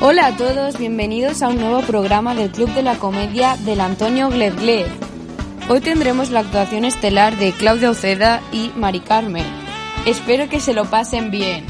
Hola a todos, bienvenidos a un nuevo programa del Club de la Comedia del Antonio Gleb Gleb. Hoy tendremos la actuación estelar de Claudia Uceda y Mari Carmen. Espero que se lo pasen bien.